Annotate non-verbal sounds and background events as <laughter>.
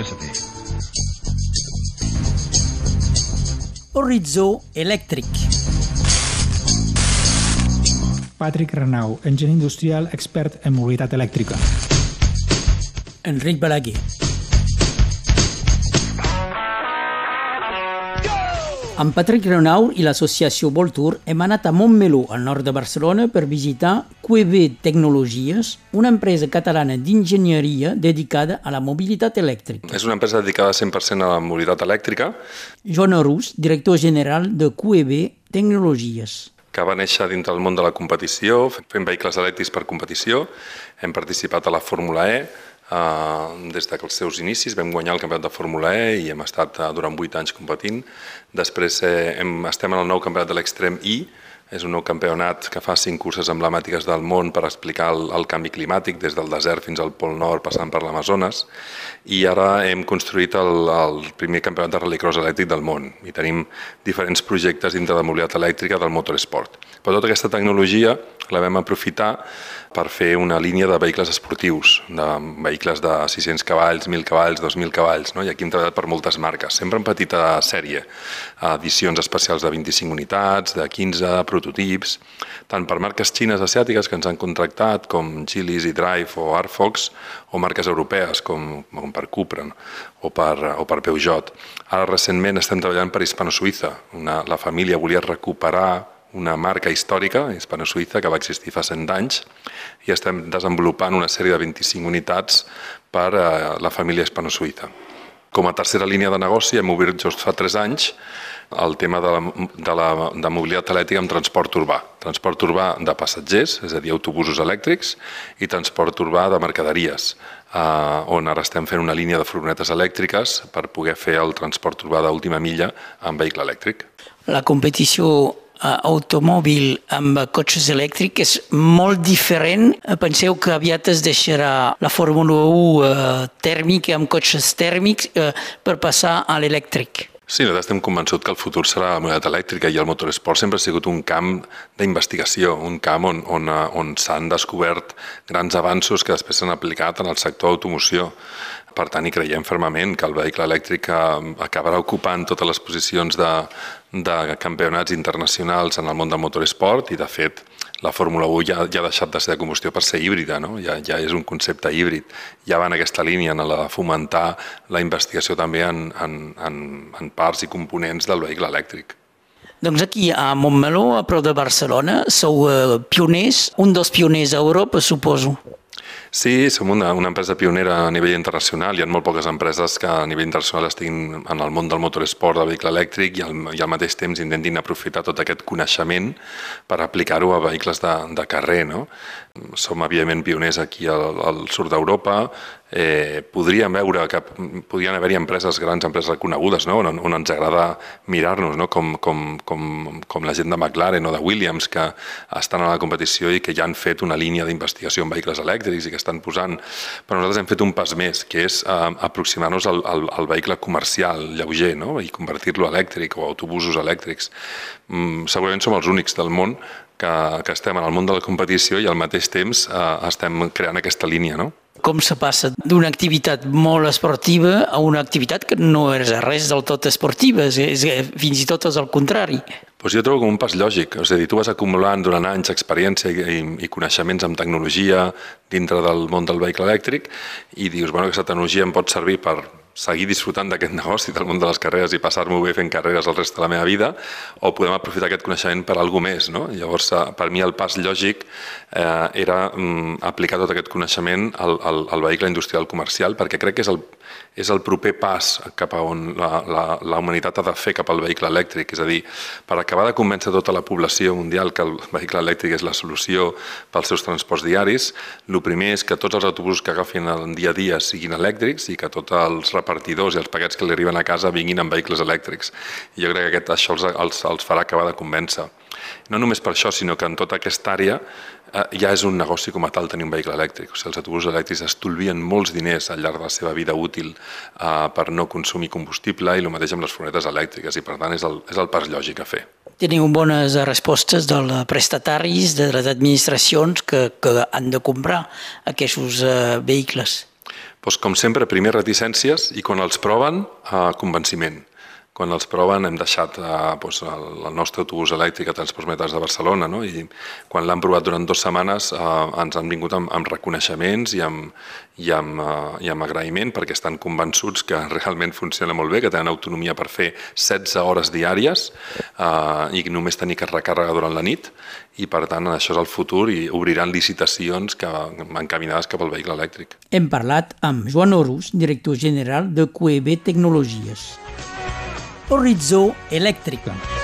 electricity. Horitzó elèctric. Patrick Renau, enginyer industrial expert en mobilitat elèctrica. Enric Balaguer. Amb Patrick Renau i l'associació Voltur hem anat a Montmeló, al nord de Barcelona, per visitar QEB Tecnologies, una empresa catalana d'enginyeria dedicada a la mobilitat elèctrica. És una empresa dedicada 100% a la mobilitat elèctrica Joan Arús, director general de QEB Tecnologies. que va néixer dintre del món de la competició, fent vehicles elèctrics per competició. Hem participat a la Fórmula E eh, des dels seus inicis, vam guanyar el campionat de Fórmula E i hem estat eh, durant 8 anys competint. Després eh, hem, estem en el nou campionat de l'Extrem I, és un nou campionat que fa cinc curses emblemàtiques del món per explicar el, el canvi climàtic des del desert fins al Pol Nord, passant per l'Amazones. I ara hem construït el, el primer campionat de rallycross elèctric del món i tenim diferents projectes dintre de mobilitat elèctrica del motorsport. Però tota aquesta tecnologia la vam aprofitar per fer una línia de vehicles esportius, de vehicles de 600 cavalls, 1.000 cavalls, 2.000 cavalls, no? i aquí hem treballat per moltes marques, sempre en petita sèrie, edicions especials de 25 unitats, de 15 prototips, tant per marques xines asiàtiques que ens han contractat, com Chilis i Drive o Arfox, o marques europees com, com per Cupra no? o, per, o per Peugeot. Ara recentment estem treballant per Hispano-Suïssa. Una- La família volia recuperar una marca històrica, hispano-suïssa, que va existir fa 100 anys, i estem desenvolupant una sèrie de 25 unitats per a la família hispano-suïssa. Com a tercera línia de negoci hem obert just fa 3 anys el tema de la, de la de mobilitat elèctrica amb transport urbà. Transport urbà de passatgers, és a dir, autobusos elèctrics, i transport urbà de mercaderies, eh, on ara estem fent una línia de furgonetes elèctriques per poder fer el transport urbà d'última milla amb vehicle elèctric. La competició eh, automòbil amb cotxes elèctrics és molt diferent. Eh, Penseu que aviat es deixarà la Fórmula 1 eh, tèrmica amb cotxes tèrmics eh, per passar a l'elèctric. Sí, nosaltres estem convençuts que el futur serà la mobilitat elèctrica i el motoresport sempre ha sigut un camp d'investigació, un camp on, on, eh, on s'han descobert grans avanços que després s'han aplicat en el sector d'automoció. Per tant, hi creiem fermament que el vehicle elèctric eh, acabarà ocupant totes les posicions de, de campionats internacionals en el món del motoresport i, de fet, la Fórmula 1 ja, ja ha deixat de ser de combustió per ser híbrida, no? ja, ja és un concepte híbrid. Ja va en aquesta línia, en la de fomentar la investigació també en, en, en, en parts i components del vehicle elèctric. Doncs aquí a Montmeló, a prop de Barcelona, sou eh, pioners, un dels pioners a Europa, suposo. Sí, som una, una empresa pionera a nivell internacional. Hi ha molt poques empreses que a nivell internacional estiguin en el món del motoresport, del vehicle elèctric i al, i al mateix temps intentin aprofitar tot aquest coneixement per aplicar-ho a vehicles de, de carrer. No? Som, evidentment, pioners aquí al, al sud d'Europa. Eh, podríem veure que podrien haver-hi empreses, grans empreses reconegudes, no? on, on ens agrada mirar-nos, no? com, com, com, com la gent de McLaren o de Williams, que estan a la competició i que ja han fet una línia d'investigació en vehicles elèctrics i que estan posant... Però nosaltres hem fet un pas més, que és eh, aproximar-nos al, al, al vehicle comercial lleuger no? i convertir-lo elèctric o autobusos elèctrics. Mm, segurament som els únics del món que, que estem en el món de la competició i al mateix temps eh, estem creant aquesta línia. No? Com se passa d'una activitat molt esportiva a una activitat que no és res del tot esportiva, és, és, fins i tot és el contrari. Pues jo trobo com un pas lògic, és a dir, tu vas acumulant durant anys experiència i, i, coneixements amb tecnologia dintre del món del vehicle elèctric i dius, bueno, aquesta tecnologia em pot servir per seguir disfrutant d'aquest <laughs> negoci del món de les carreres i passar-m'ho bé fent carreres el rest de la meva vida, o podem aprofitar aquest coneixement per a alguna més. No? Llavors, eh, per mi el pas lògic eh, era mm, aplicar tot aquest coneixement al, al, al vehicle industrial comercial, perquè crec que és el, és el proper pas cap a on la, la, la humanitat ha de fer cap al vehicle elèctric, és a dir, per acabar de convèncer tota la població mundial que el vehicle elèctric és la solució pels seus transports diaris, el primer és que tots els autobusos que agafin el dia a dia siguin elèctrics i que tots els repartidors i els paquets que li arriben a casa vinguin amb vehicles elèctrics. I jo crec que aquest, això els, els, els farà acabar de convèncer. No només per això, sinó que en tota aquesta àrea eh, ja és un negoci com a tal tenir un vehicle elèctric. O sigui, els autobusos elèctrics estolvien molts diners al llarg de la seva vida útil eh, per no consumir combustible i el mateix amb les furgonetes elèctriques i per tant és el, és el pas lògic a fer. Teniu bones respostes dels prestataris, de les administracions que, que han de comprar aquests eh, vehicles. Doncs, com sempre, primer reticències i quan els proven, eh, convenciment quan els proven hem deixat eh, doncs, el, el nostre autobús elèctric a Transports Metres de Barcelona no? i quan l'han provat durant dues setmanes eh, ens han vingut amb, amb reconeixements i amb, i, amb, eh, i amb agraïment perquè estan convençuts que <laughs> realment funciona molt bé, que tenen autonomia per fer 16 hores diàries eh, i només tenir que recàrrega durant la nit i per tant això és el futur i obriran licitacions que, encaminades cap al vehicle elèctric. Hem parlat amb Joan Horus, director general de QEB Tecnologies. Horitzó Elèctrica.